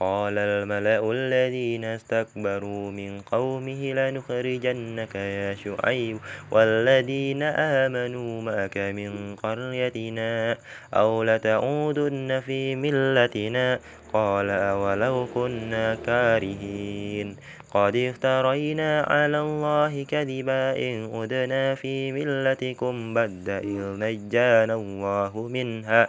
قال الملأ الذين استكبروا من قومه لنخرجنك يا شعيب والذين آمنوا معك من قريتنا أو لتعودن في ملتنا قال أولو كنا كارهين قد افترينا على الله كذبا إن أدنا في ملتكم بعد إذ نجانا الله منها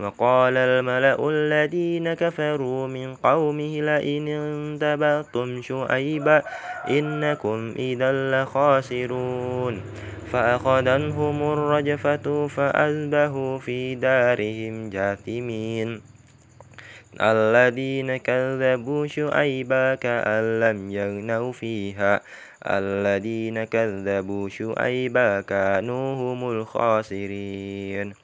وقال الملأ الذين كفروا من قومه لئن انتبهتم شعيبا إنكم إذا لخاسرون. فأخذنهم الرجفة فأذبحوا في دارهم جاثمين. الذين كذبوا شعيبا كأن لم يغنوا فيها. الذين كذبوا شعيبا كانوا هم الخاسرين.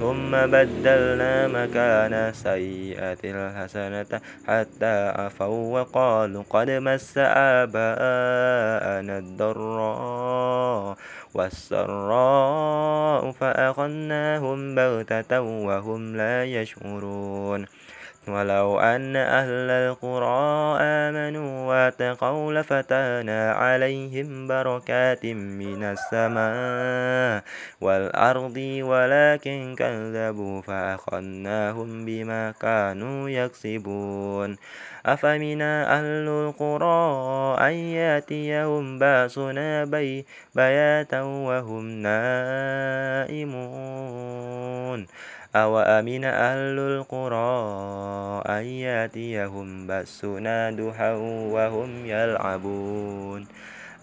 ثم بدلنا مكان سيئة الحسنة حتى عفوا وقالوا قد مس آباءنا الضراء والسراء فأخذناهم بغتة وهم لا يشعرون ولو أن أهل القرى آمنوا واتقوا لفتانا عليهم بركات من السماء والأرض ولكن كذبوا فأخذناهم بما كانوا يكسبون. أفمن أهل القرى أن يأتيهم بأسنا بي بياتا وهم نائمون. أو أمن أهل القرى أن يأتيهم بأسنا دحا وهم يلعبون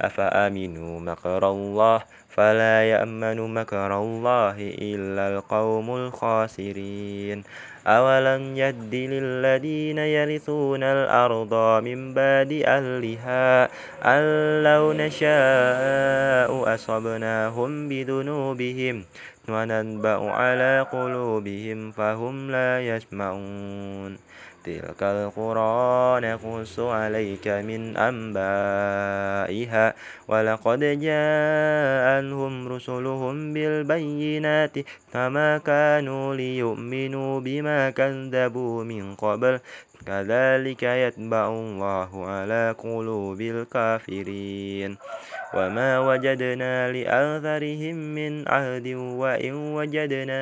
أفأمنوا مكر الله فلا يأمن مكر الله إلا القوم الخاسرين أولم يد للذين يرثون الأرض من بعد أهلها أن لو نشاء أصبناهم بذنوبهم وننبأ على قلوبهم فهم لا يسمعون. تلك القرى نقص عليك من أنبائها ولقد جاءهم رسلهم بالبينات فما كانوا ليؤمنوا بما كذبوا من قبل. كذلك يتبع الله على قلوب الكافرين. وما وجدنا لأثرهم من عهد وإن وجدنا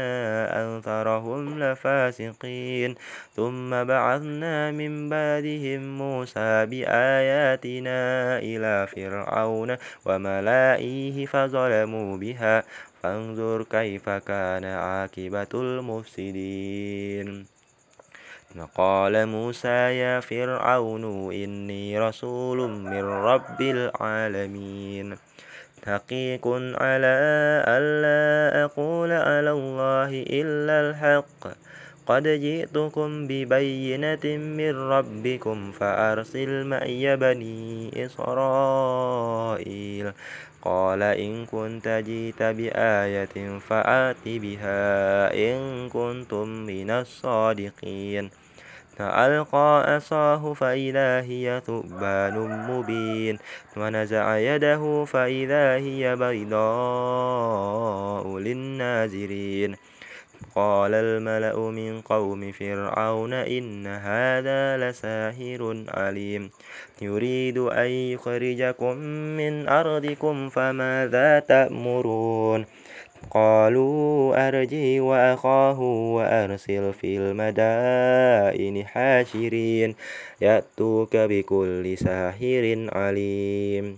أثرهم لفاسقين. ثم بعثنا من بعدهم موسى بآياتنا إلى فرعون وملائه فظلموا بها. فانظر كيف كان عاقبة المفسدين. وقال موسى يا فرعون إني رسول من رب العالمين. حقيق على ألا أقول على الله إلا الحق. قد جئتكم ببينة من ربكم فأرسل معي بني إسرائيل. قال إن كنت جئت بآية فآت بها إن كنتم من الصادقين. فألقى عصاه فإذا هي ثعبان مبين. ونزع يده فإذا هي بيضاء للناظرين. قال الملأ من قوم فرعون إن هذا لساحر عليم. يريد أن يخرجكم من أرضكم فماذا تأمرون؟ قالوا أرجي وأخاه وأرسل في المدائن حاشرين يأتوك بكل ساحر عليم.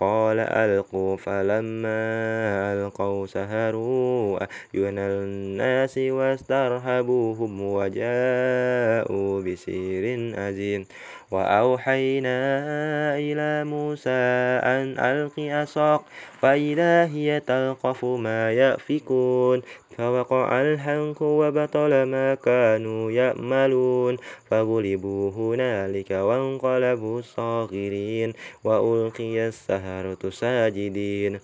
قال ألقوا فلما ألقوا سهروا أعين الناس واسترهبوهم وجاءوا بسير أزيم وأوحينا إلى موسى أن ألق أصاق فإذا هي تلقف ما يأفكون. فوقع الحنك وبطل ما كانوا يأملون. فغلبوا هنالك وانقلبوا صاغرين وألقي السهرة ساجدين.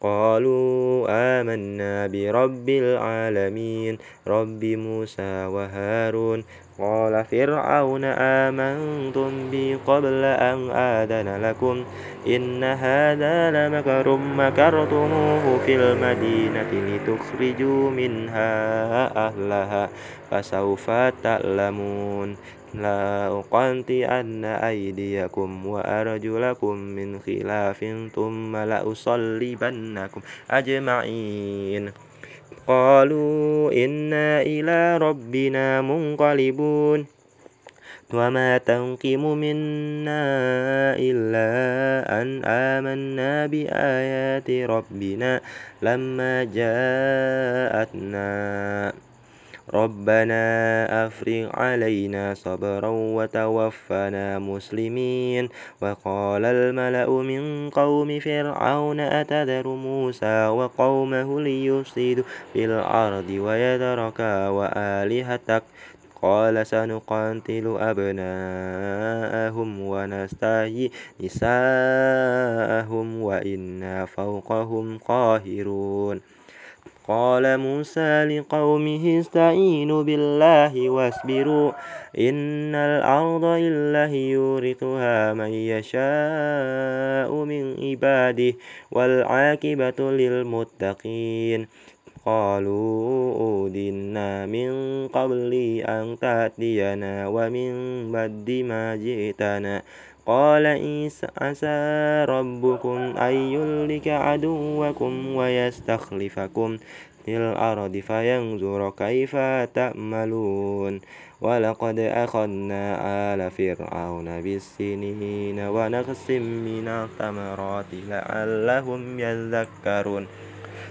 قالوا آمنا برب العالمين رب موسى وهارون. قال فرعون آمنتم بي قبل أن آذن لكم إن هذا لمكر مكرتموه في المدينة لتخرجوا منها أهلها فسوف تعلمون. لا أقنطعن أيديكم وأرجلكم من خلاف ثم لأصلبنكم أجمعين. قالوا إنا إلى ربنا منقلبون. وما تنقم منا إلا أن آمنا بآيات ربنا لما جاءتنا. ربنا أفرغ علينا صبرا وتوفنا مسلمين. وقال الملأ من قوم فرعون أتذر موسى وقومه ليفسدوا في الأرض ويذرك وآلهتك؟ قال سنقاتل أبناءهم ونستحيي نساءهم وإنا فوقهم قاهرون. قال موسى لقومه استعينوا بالله واصبروا إن الأرض لله يورثها من يشاء من عباده والعاقبة للمتقين. قالوا أودنا من قبل أن تأتينا ومن بعد ما جئتنا. قال عيسى عسى ربكم أن يهلك عدوكم ويستخلفكم في الأرض فينظر كيف تأملون. ولقد أخذنا آل فرعون بالسنين ونقص من الثمرات لعلهم يذكرون.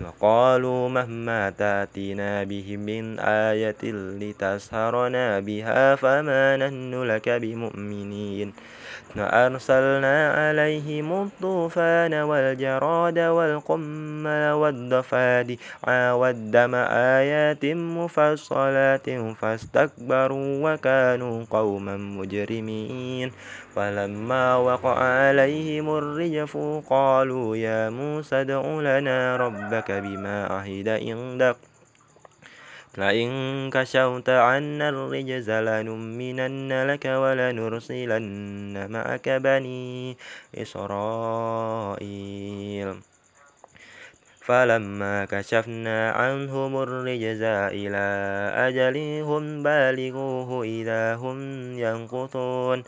وقالوا مهما تأتينا به من آية لتسهرنا بها فما نحن لك بمؤمنين. فأرسلنا عليهم الطوفان والجراد والقمل والضفادع والدم آيات مفصلات فاستكبروا وكانوا قوما مجرمين. فلما وقع عليهم الرجف قالوا يا موسى ادع لنا ربك بما عهد عندك. لئن كشوت عنا الرجز لنؤمنن لك ولنرسلن معك بني إسرائيل. فلما كشفنا عنهم الرجز إلى أجل هم بالغوه إذا هم ينقطون.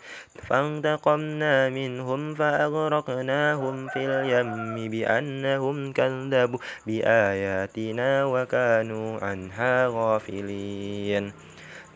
فانتقمنا منهم فأغرقناهم في اليم بأنهم كذبوا بآياتنا وكانوا عنها غافلين.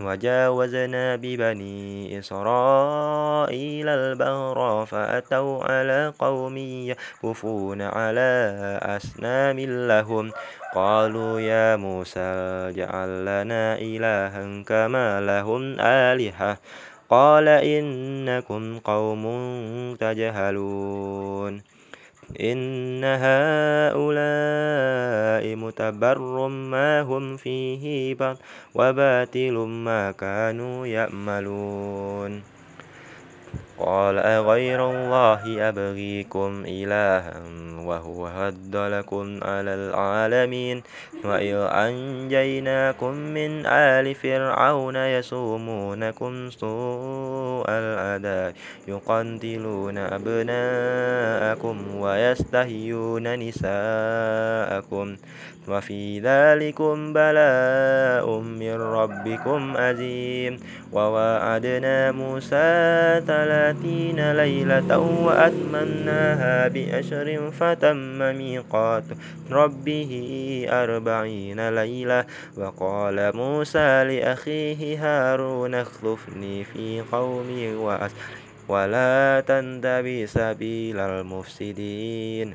وجاوزنا ببني إسرائيل البهر فأتوا على قوم يكفون على أسنام لهم. قالوا يا موسى اجعل لنا إلها كما لهم آلهة. قال إنكم قوم تجهلون. إن هؤلاء متبر ما هم فيه وباطل ما كانوا يأملون. قال أغير الله أبغيكم إلها وهو هد لكم على العالمين وإذ أنجيناكم من آل فرعون يسومونكم سوء العذاب يقتلون أبناءكم ويستحيون نساءكم وفي ذلكم بلاء من ربكم عظيم وواعدنا موسى ثلاثين ليلة وأتمناها بأشر فتم ميقات ربه أربعين ليلة وقال موسى لأخيه هارون اخلفني في قومي ولا تنتبه سبيل المفسدين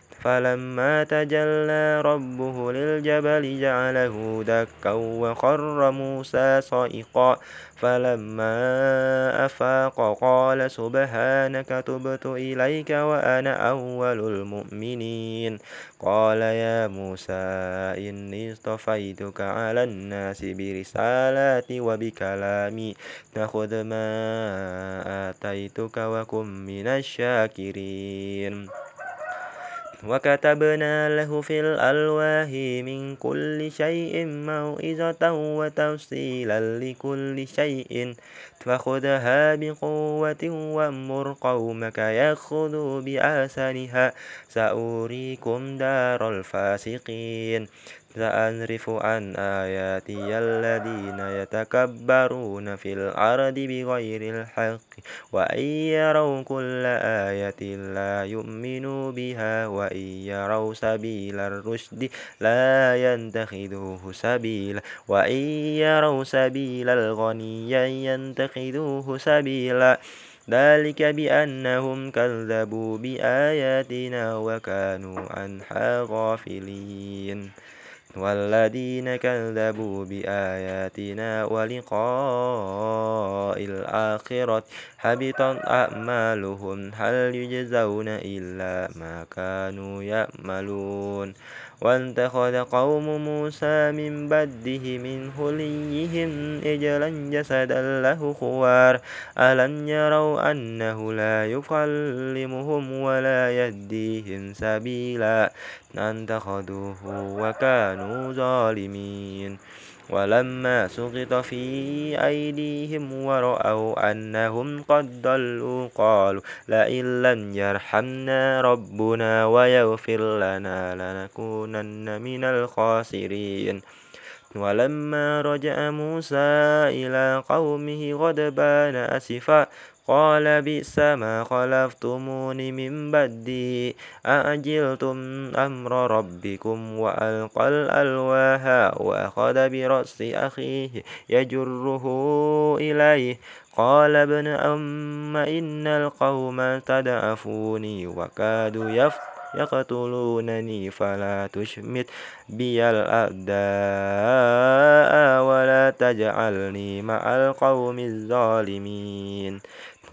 فلما تجلى ربه للجبل جعله دكا وخر موسى صائقا. فلما أفاق قال سبحانك تبت إليك وأنا أول المؤمنين. قال يا موسى إني اصطفيتك على الناس برسالاتي وبكلامي. فخذ ما آتيتك وكن من الشاكرين. وكتبنا له في الألواح من كل شيء موعظة وتفصيلا لكل شيء. فخذها بقوة وأمر قومك يأخذوا بأحسنها سأريكم دار الفاسقين. سأنرف عن آياتي الذين يتكبرون في الأرض بغير الحق وإن يروا كل آية لا يؤمنوا بها وإن يروا سبيل الرشد لا ينتخذوه سبيلا وإن يروا سبيل الغني ينتخذوه سبيلا. ذلك بأنهم كذبوا بآياتنا وكانوا عنها غافلين. والذين كذبوا بآياتنا ولقاء الآخرة حبطت أعمالهم. هل يجزون إلا ما كانوا يعملون؟ واتخذ قوم موسى من بده من هليهم إجلا جسدا له خوار. ألم يروا أنه لا يكلمهم ولا يهديهم سبيلا؟ اتخذوه وكانوا ظالمين. ولما سقط في أيديهم ورأوا أنهم قد ضلوا قالوا لئن لم يرحمنا ربنا ويغفر لنا لنكونن من الخاسرين. ولما رجع موسى إلى قومه غضبان أسفا قال بئس ما خلفتموني من بدي أأجلتم أمر ربكم وألقى الألواح وأخذ برأس أخيه يجره إليه. قال ابن أم إن القوم تدعفوني وكادوا يفتحون يقتلونني فلا تشمت بي الأعداء ولا تجعلني مع القوم الظالمين.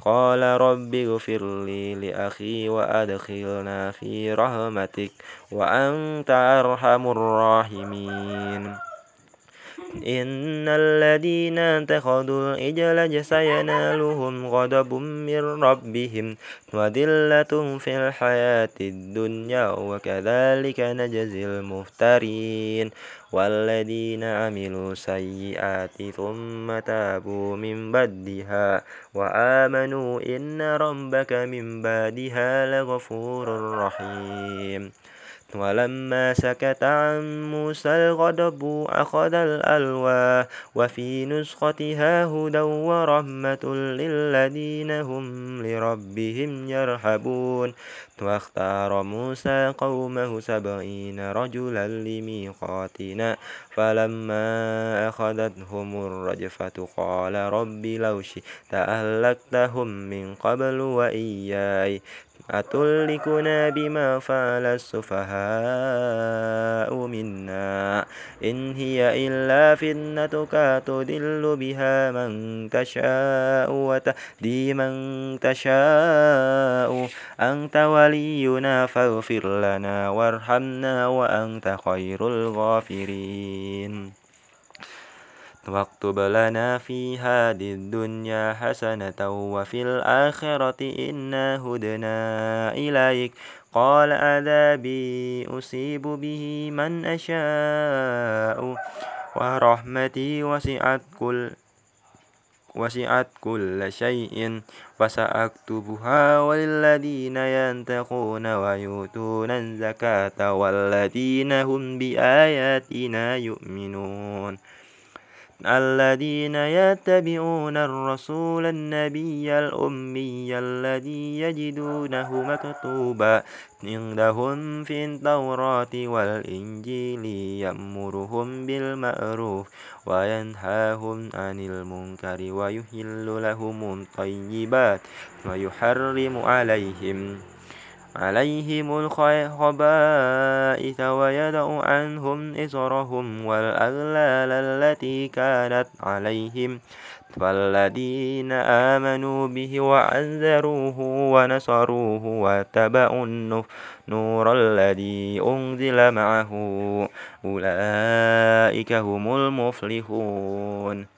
قال رب اغفر لي لأخي وأدخلنا في رحمتك وأنت أرحم الراحمين. إن الذين اتخذوا العجل سينالهم غضب من ربهم وذلة في الحياة الدنيا وكذلك نجزي المفترين والذين عملوا سيئات ثم تابوا من بدها وآمنوا إن ربك من بعدها لغفور رحيم ولما سكت عن موسى الغضب أخذ الألوى وفي نسختها هدى ورحمة للذين هم لربهم يرحبون واختار موسى قومه سبعين رجلا لميقاتنا فلما أخذتهم الرجفة قال رب لو شئت أهلكتهم من قبل وإياي. أتهلكنا بما فعل السفهاء منا إن هي إلا فتنتك تدل بها من تشاء وتهدي من تشاء. أنت ولينا فاغفر لنا وارحمنا وأنت خير الغافرين. واكتب لنا في هذه الدنيا حسنة وفي الآخرة إنا هدنا إليك. قال عذابي أصيب به من أشاء ورحمتي وسعت كل وسعت كل شيء وسأكتبها والذين ينتقون ويؤتون الزكاة والذين هم بآياتنا يؤمنون. الذين يتبعون الرسول النبي الأمي الذي يجدونه مكتوبا عندهم في التوراة والإنجيل يأمرهم بالمعروف وينهاهم عن المنكر ويحل لهم الطيبات ويحرم عليهم عليهم الخبائث ويدع عنهم إصرهم والأغلال التي كانت عليهم. فالذين آمنوا به وعزروه ونصروه واتبعوا النور الذي أنزل معه أولئك هم المفلحون.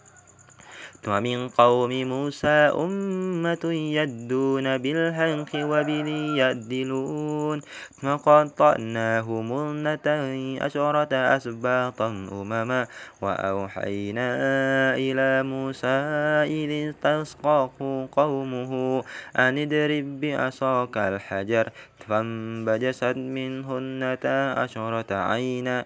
ومن قوم موسى أمة يدون بالحق وبه يدلون وقطعناهم اثنتي عشرة أسباطا أمما وأوحينا إلى موسى إذ استسقاه قومه أن اضرب بعصاك الحجر فانبجست منه اثنتا عشرة عينا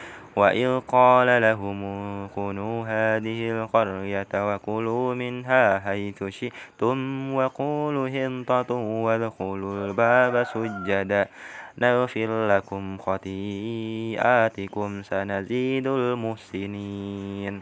وإذ قال لهم كنوا هذه القرية وكلوا منها حيث شئتم وقولوا هنطة وادخلوا الباب سجدا نغفر لكم خطيئاتكم سنزيد المحسنين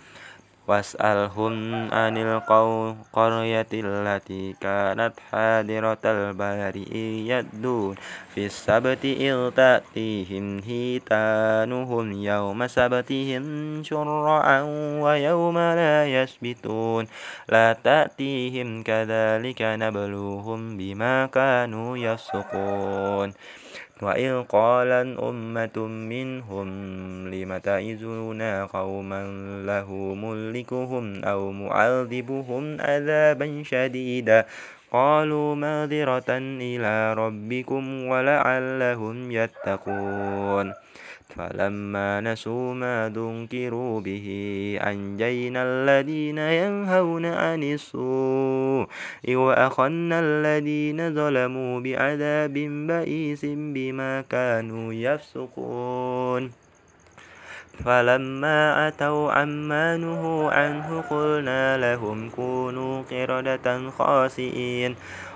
واسألهم عن القرية التي كانت حاضرة البحر يدون في السبت إذ تأتيهم هيتانهم يوم سبتهم شرعا ويوم لا يسبتون لا تأتيهم كذلك نبلوهم بما كانوا يفسقون وإذ قال أمة منهم لم تعزون قوما له ملكهم أو معذبهم عذابا شديدا قالوا معذرة إلى ربكم ولعلهم يتقون فلما نسوا ما ذكروا به أنجينا الذين ينهون عن السوء وأخذنا الذين ظلموا بعذاب بئيس بما كانوا يفسقون. فلما أتوا عما نهوا عنه قلنا لهم كونوا قردة خاسئين.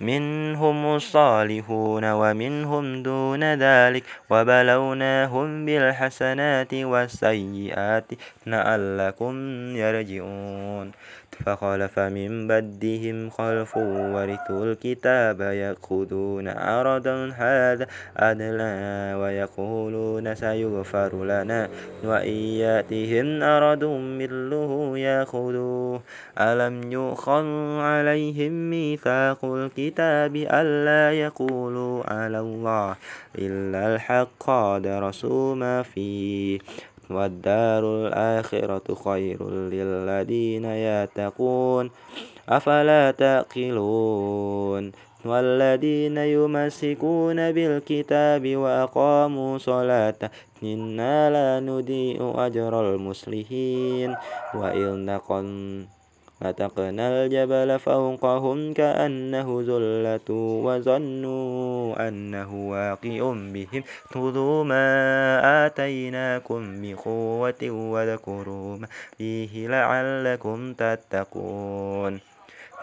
منهم الصالحون ومنهم دون ذلك وبلوناهم بالحسنات والسيئات لعلكم يرجعون. فخلف من بدهم خلف ورثوا الكتاب يأخذون عرضا هذا أدنى ويقولون سيغفر لنا وإن يأتهم أرض مثله يأخذوه. ألم يؤخذ عليهم ميثاق الكتاب ألا يقولوا على الله إلا الحق درسوا ما فيه. والدار الآخرة خير للذين يتقون. أفلا تعقلون؟ والذين يمسكون بالكتاب وأقاموا صلاة إنا لا نضيء أجر المصلحين وإن نقن نتقنا الجبل فوقهم كأنه ذلة وظنوا أنه واقع بهم. خذوا ما آتيناكم بقوة وذكروا ما فيه لعلكم تتقون.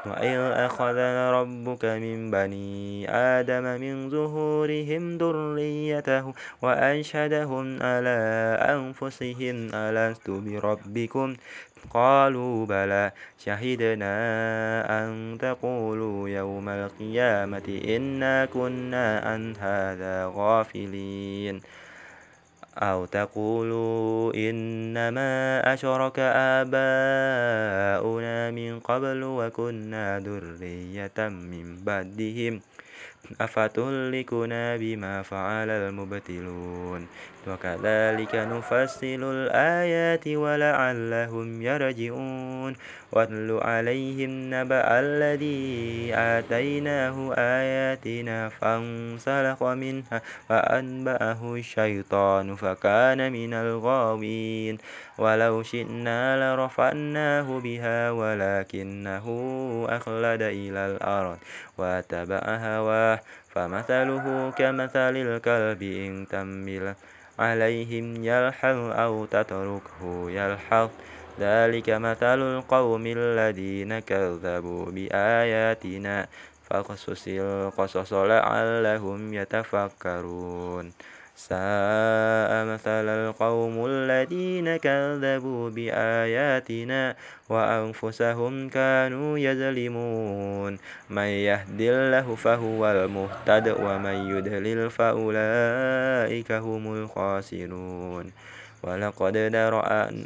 وإذ أخذ ربك من بني آدم من ظهورهم ذريته وأنشدهم على أنفسهم ألست بربكم؟ قالوا بلى. شهدنا أن تقولوا يوم القيامة إنا كنا عن هذا غافلين. أو تقولوا إنما أشرك آباؤنا من قبل وكنا ذرية من بعدهم أفتهلكنا بما فعل المبتلون وكذلك نفصل الآيات ولعلهم يرجعون. واتل عليهم نبأ الذي آتيناه آياتنا فانسلخ منها فأنبأه الشيطان فكان من الغاوين. ولو شئنا لرفعناه بها ولكنه أخلد إلى الأرض واتبع هواه. فمثله كمثل الكلب إن تمل عليهم يلحظ أو تتركه يلحظ. ذلك مثل القوم الذين كذبوا بآياتنا. فقصص القصص لعلهم يتفكرون. ساء مثل القوم الذين كذبوا بآياتنا وأنفسهم كانوا يظلمون. من يهد الله فهو المهتد ومن يدلل فأولئك هم الخاسرون. ولقد ذرأنا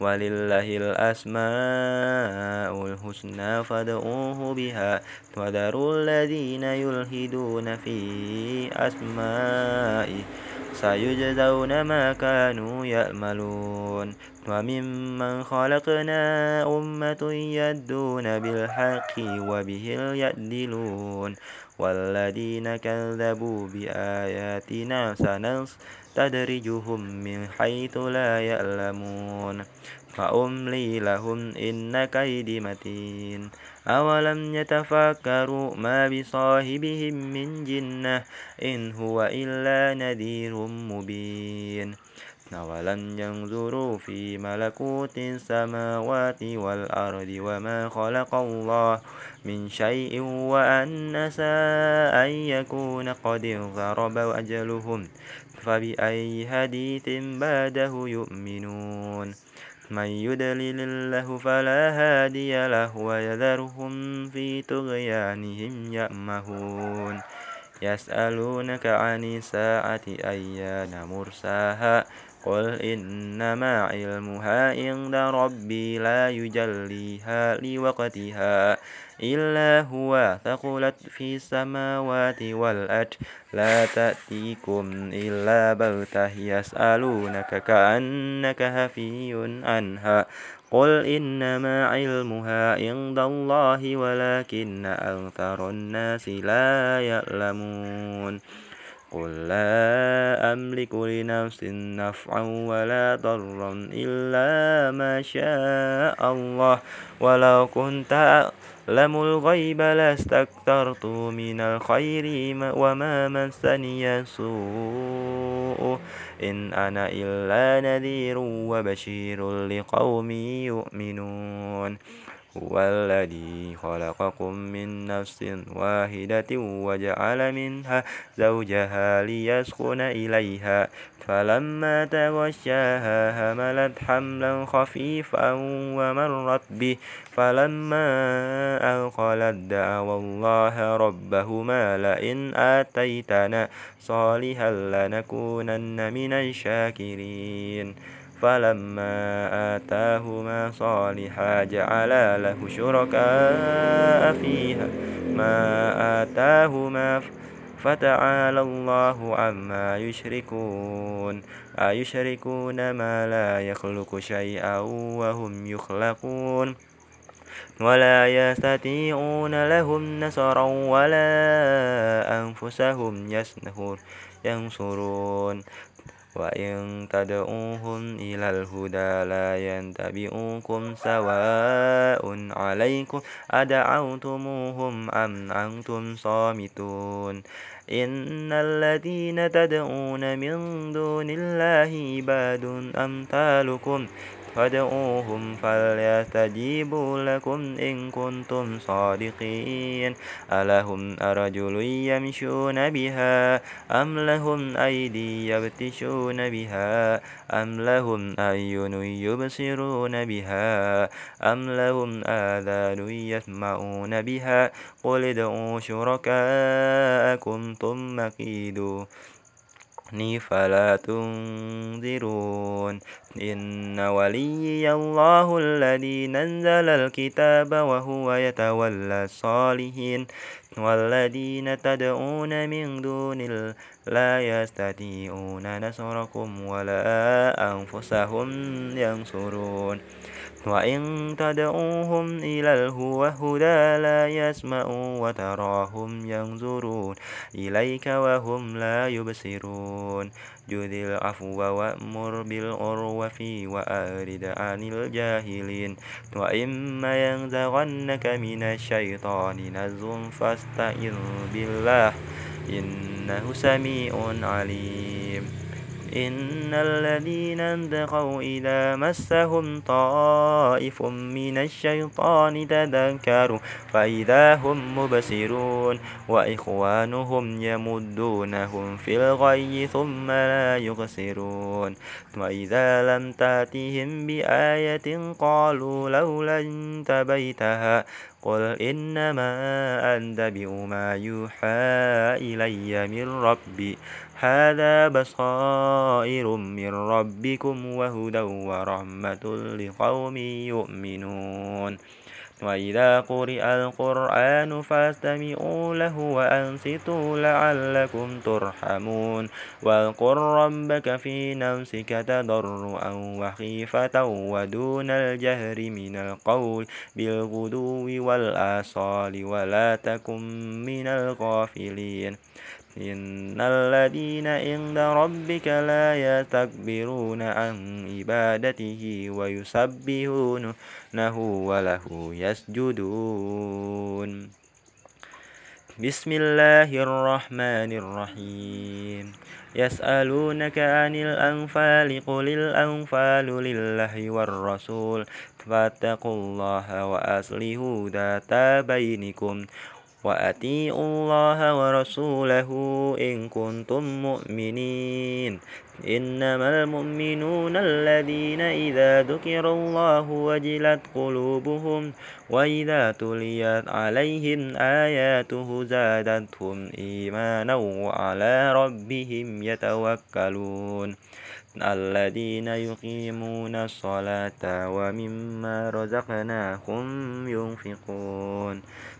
ولله الأسماء الحسنى فادعوه بها. وذروا الذين يلحدون في أسمائه. سيجزون ما كانوا يأملون. وممن خلقنا أمة يدون بالحق وبه يدلون والذين كذبوا بآياتنا سنستدرجهم من حيث لا يعلمون فأملي لهم إن كيدي متين أولم يتفكروا ما بصاحبهم من جنة إن هو إلا نذير مبين أولم ينظروا في ملكوت السماوات والأرض وما خلق الله من شيء وأن أن يكون قد انضرب أجلهم فبأي حديث بعده يؤمنون من يدلل الله فلا هادي له ويذرهم في طغيانهم يأمهون يسألونك عن الساعة أيان مرساها قل إنما علمها عند ربي لا يجليها لوقتها إلا هو ثقلت في السماوات والأرض لا تأتيكم إلا بغتة يسألونك كأنك هفي عنها قل إنما علمها عند الله ولكن أكثر الناس لا يعلمون قل لا أملك لنفسي نفعا ولا ضرا إلا ما شاء الله ولو كنت أعلم الغيب لاستكثرت من الخير وما مسني سوء إن أنا إلا نذير وبشير لقوم يؤمنون هو الذي خلقكم من نفس واحدة وجعل منها زوجها ليسكن إليها. فلما تغشاها هملت حملا خفيفا ومرت به. فلما أغخلت دعوا الله ربهما لئن آتيتنا صالحا لنكونن من الشاكرين. فلما آتاهما صالحا جعلا له شركاء فيها. ما آتاهما فتعالى الله عما يشركون. أيشركون ما لا يخلق شيئا وهم يخلقون. ولا يستطيعون لهم نصرا ولا أنفسهم ينصرون. وإن تدعوهم إلى الهدى لا ينتبئوكم سواء عليكم أدعوتموهم أم أنتم صامتون إن الذين تدعون من دون الله عباد أمثالكم فادعوهم فليستجيبوا لكم إن كنتم صادقين. ألهم أرجل يمشون بها أم لهم أيدي يبتشون بها أم لهم أعين يبصرون بها أم لهم آذان يسمعون بها قل ادعوا شركاءكم ثم كيدوا فلا تنذرون إن وليي الله الذي نزل الكتاب وهو يتولى الصالحين. والذين تدعون من دون لا يستطيعون نصركم ولا أنفسهم ينصرون. وإن تدعوهم إلى الهدى لا يسمعوا وتراهم ينظرون. إليك وهم لا يبصرون. جذ العفو وأمر بالعرف وأرد عن الجاهلين. وإما ينزغنك من الشيطان نزغ فاستعذ بالله. إنه سميع عليم. إن الذين انتقوا إذا مسهم طائف من الشيطان تذكروا فإذا هم مبصرون وإخوانهم يمدونهم في الغي ثم لا يقصرون وإذا لم تأتهم بآية قالوا لولا انتبيتها قل إنما أنت بما يوحى إلي من ربي هذا بصائر من ربكم وهدى ورحمة لقوم يؤمنون. وإذا قرئ القرآن فاستمعوا له وأنصتوا لعلكم ترحمون. واذكر ربك في نفسك تضرعا وخيفة ودون الجهر من القول بالغدو والآصال ولا تكن من الغافلين. إن الذين عند ربك لا يستكبرون عن عبادته ويسبحونه وله يسجدون. بسم الله الرحمن الرحيم. يسألونك عن الأنفال قل الأنفال لله والرسول فاتقوا الله وأصلحوا ذات بينكم وأطيعوا الله ورسوله إن كنتم مؤمنين. إنما المؤمنون الذين إذا ذكر الله وجلت قلوبهم وإذا تليت عليهم آياته زادتهم إيمانا وعلى ربهم يتوكلون. الذين يقيمون الصلاة ومما رزقناهم ينفقون.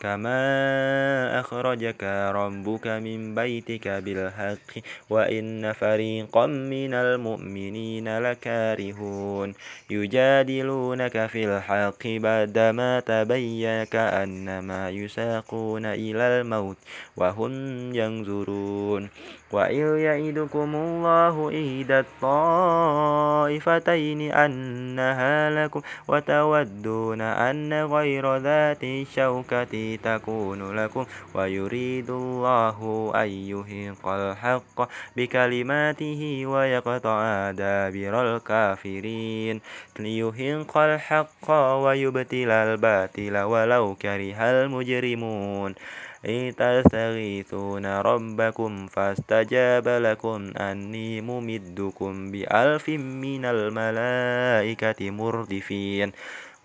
كما أخرجك ربك من بيتك بالحق وإن فريقا من المؤمنين لكارهون يجادلونك في الحق بعدما تبين كأنما يساقون إلى الموت وهم ينظرون وإذ يعدكم الله إحدى الطائفتين أنها لكم وتودون أن غير ذات الشوكة تكون لكم ويريد الله أن يحق الحق بكلماته ويقطع دابر الكافرين. ليحق الحق ويبتل الباطل ولو كره المجرمون. إذ تستغيثون ربكم فاستجاب لكم أني ممدكم بألف من الملائكة مردفين.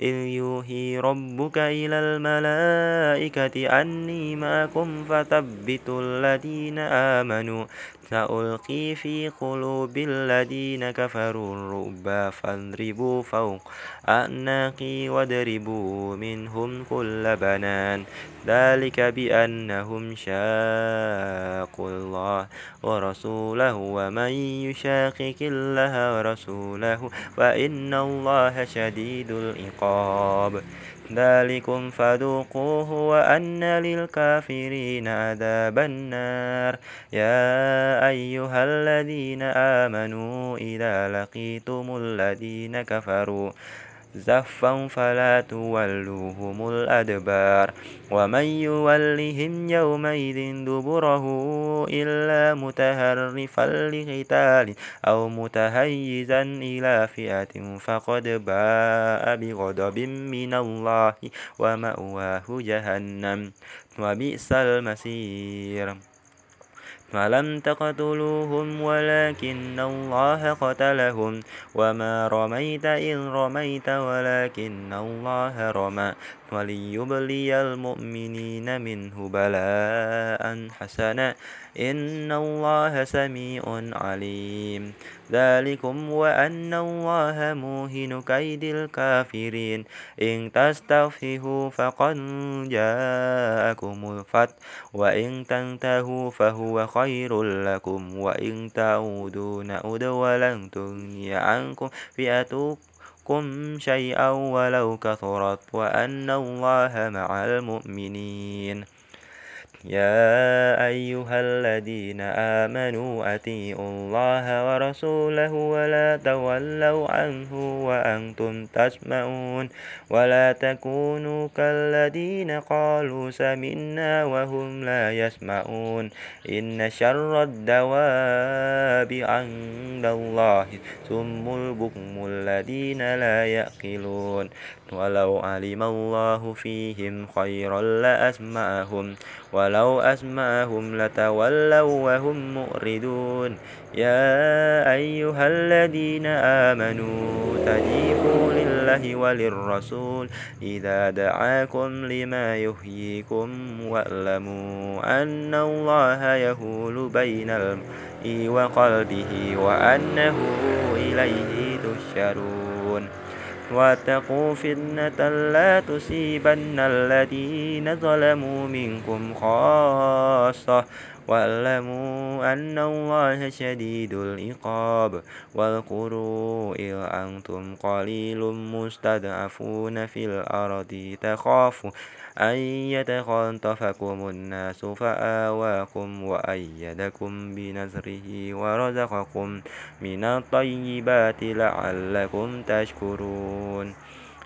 إذ يوحي ربك إلى الملائكة أني معكم فثبتوا الذين آمنوا سألقي في قلوب الذين كفروا الرعب فاضربوا فوق أعناقي واضربوا منهم كل بنان ذلك بأنهم شاقوا الله ورسوله ومن يشاقق الله ورسوله فإن الله شديد العقاب ذلكم فذوقوه وأن للكافرين عذاب النار. يا أيها الذين آمنوا إذا لقيتم الذين كفروا زفا فلا تولوهم الأدبار ومن يولهم يومئذ دبره إلا متهرفا لقتال أو متهيزا إلى فئة فقد باء بغضب من الله ومأواه جهنم وبئس المصير فلم تقتلوهم ولكن الله قتلهم وما رميت إذ رميت ولكن الله رمى وليبلي المؤمنين منه بلاء حسنا إن الله سميع عليم ذلكم وأن الله موهن كيد الكافرين. إن تستغفروا فقد جاءكم الفتح وإن تنتهوا فهو خير لكم. وإن تعودوا نعود ولن تغني عنكم فئتكم شيئا ولو كثرت وأن الله مع المؤمنين. يا أيها الذين آمنوا أطيعوا الله ورسوله ولا تولوا عنه وأنتم تسمعون ولا تكونوا كالذين قالوا سمعنا وهم لا يسمعون. إن شر الدواب عند الله ثم البكم الذين لا يأكلون. ولو علم الله فيهم خيرا لأسمعهم ولو أسمعهم لتولوا وهم مؤردون يا أيها الذين آمنوا تجيبوا لله وللرسول إذا دعاكم لما يحييكم واعلموا أن الله يهول بين المرء وقلبه وأنه إليه تشرون واتقوا فتنة لا تصيبن الذين ظلموا منكم خاصة واعلموا أن الله شديد العقاب واذكروا إذ أنتم قليل مستضعفون في الأرض تخافوا أن يتخطفكم الناس فآواكم وأيدكم بنصره ورزقكم من الطيبات لعلكم تشكرون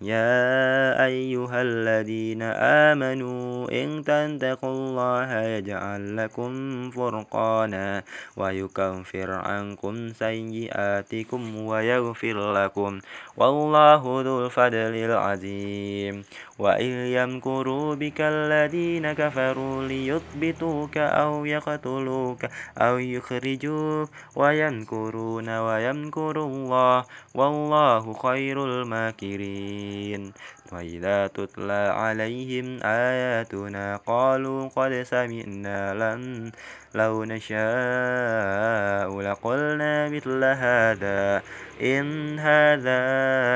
يا أيها الذين آمنوا إن تنتقوا الله يجعل لكم فرقانا ويكفر عنكم سيئاتكم ويغفر لكم والله ذو الفضل العظيم. وإن يمكروا بك الذين كفروا ليثبتوك أو يقتلوك أو يخرجوك ويمكرون ويمكر الله والله خير الماكرين وإذا تتلى عليهم آياتنا قالوا قد سمعنا لن لو نشاء لقلنا مثل هذا إن هذا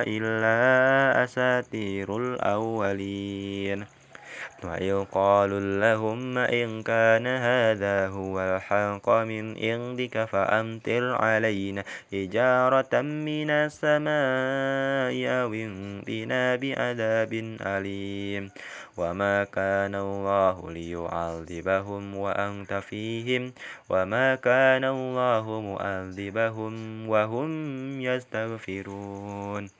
إلا أساطير الأولين ويقال اللهم إن كان هذا هو الحق من عندك فأمطر علينا حجارة من السماء أو انقنا بعذاب أليم وما كان الله ليعذبهم وأنت فيهم وما كان الله مؤذبهم وهم يستغفرون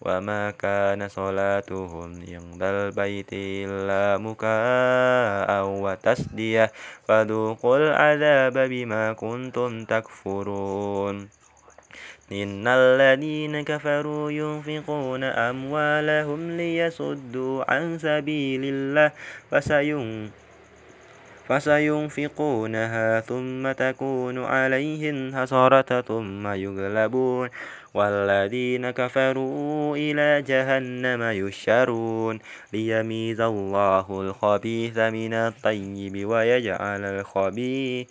وما كان صلاتهم عند البيت إلا مكاء وتسدية فذوقوا العذاب بما كنتم تكفرون إن الذين كفروا ينفقون أموالهم ليصدوا عن سبيل الله فسينفقون فسينفقونها ثم تكون عليهم حسرة ثم يغلبون والذين كفروا إلى جهنم يشرون ليميز الله الخبيث من الطيب ويجعل الخبيث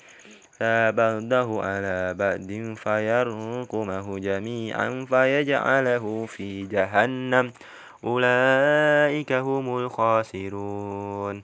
بعده على بعد فيركمه جميعا فيجعله في جهنم. أولئك هم الخاسرون.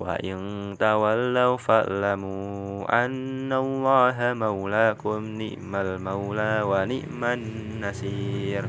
وإن تولوا فاعلموا أن الله مولاكم نعم المولى ونعم النصير.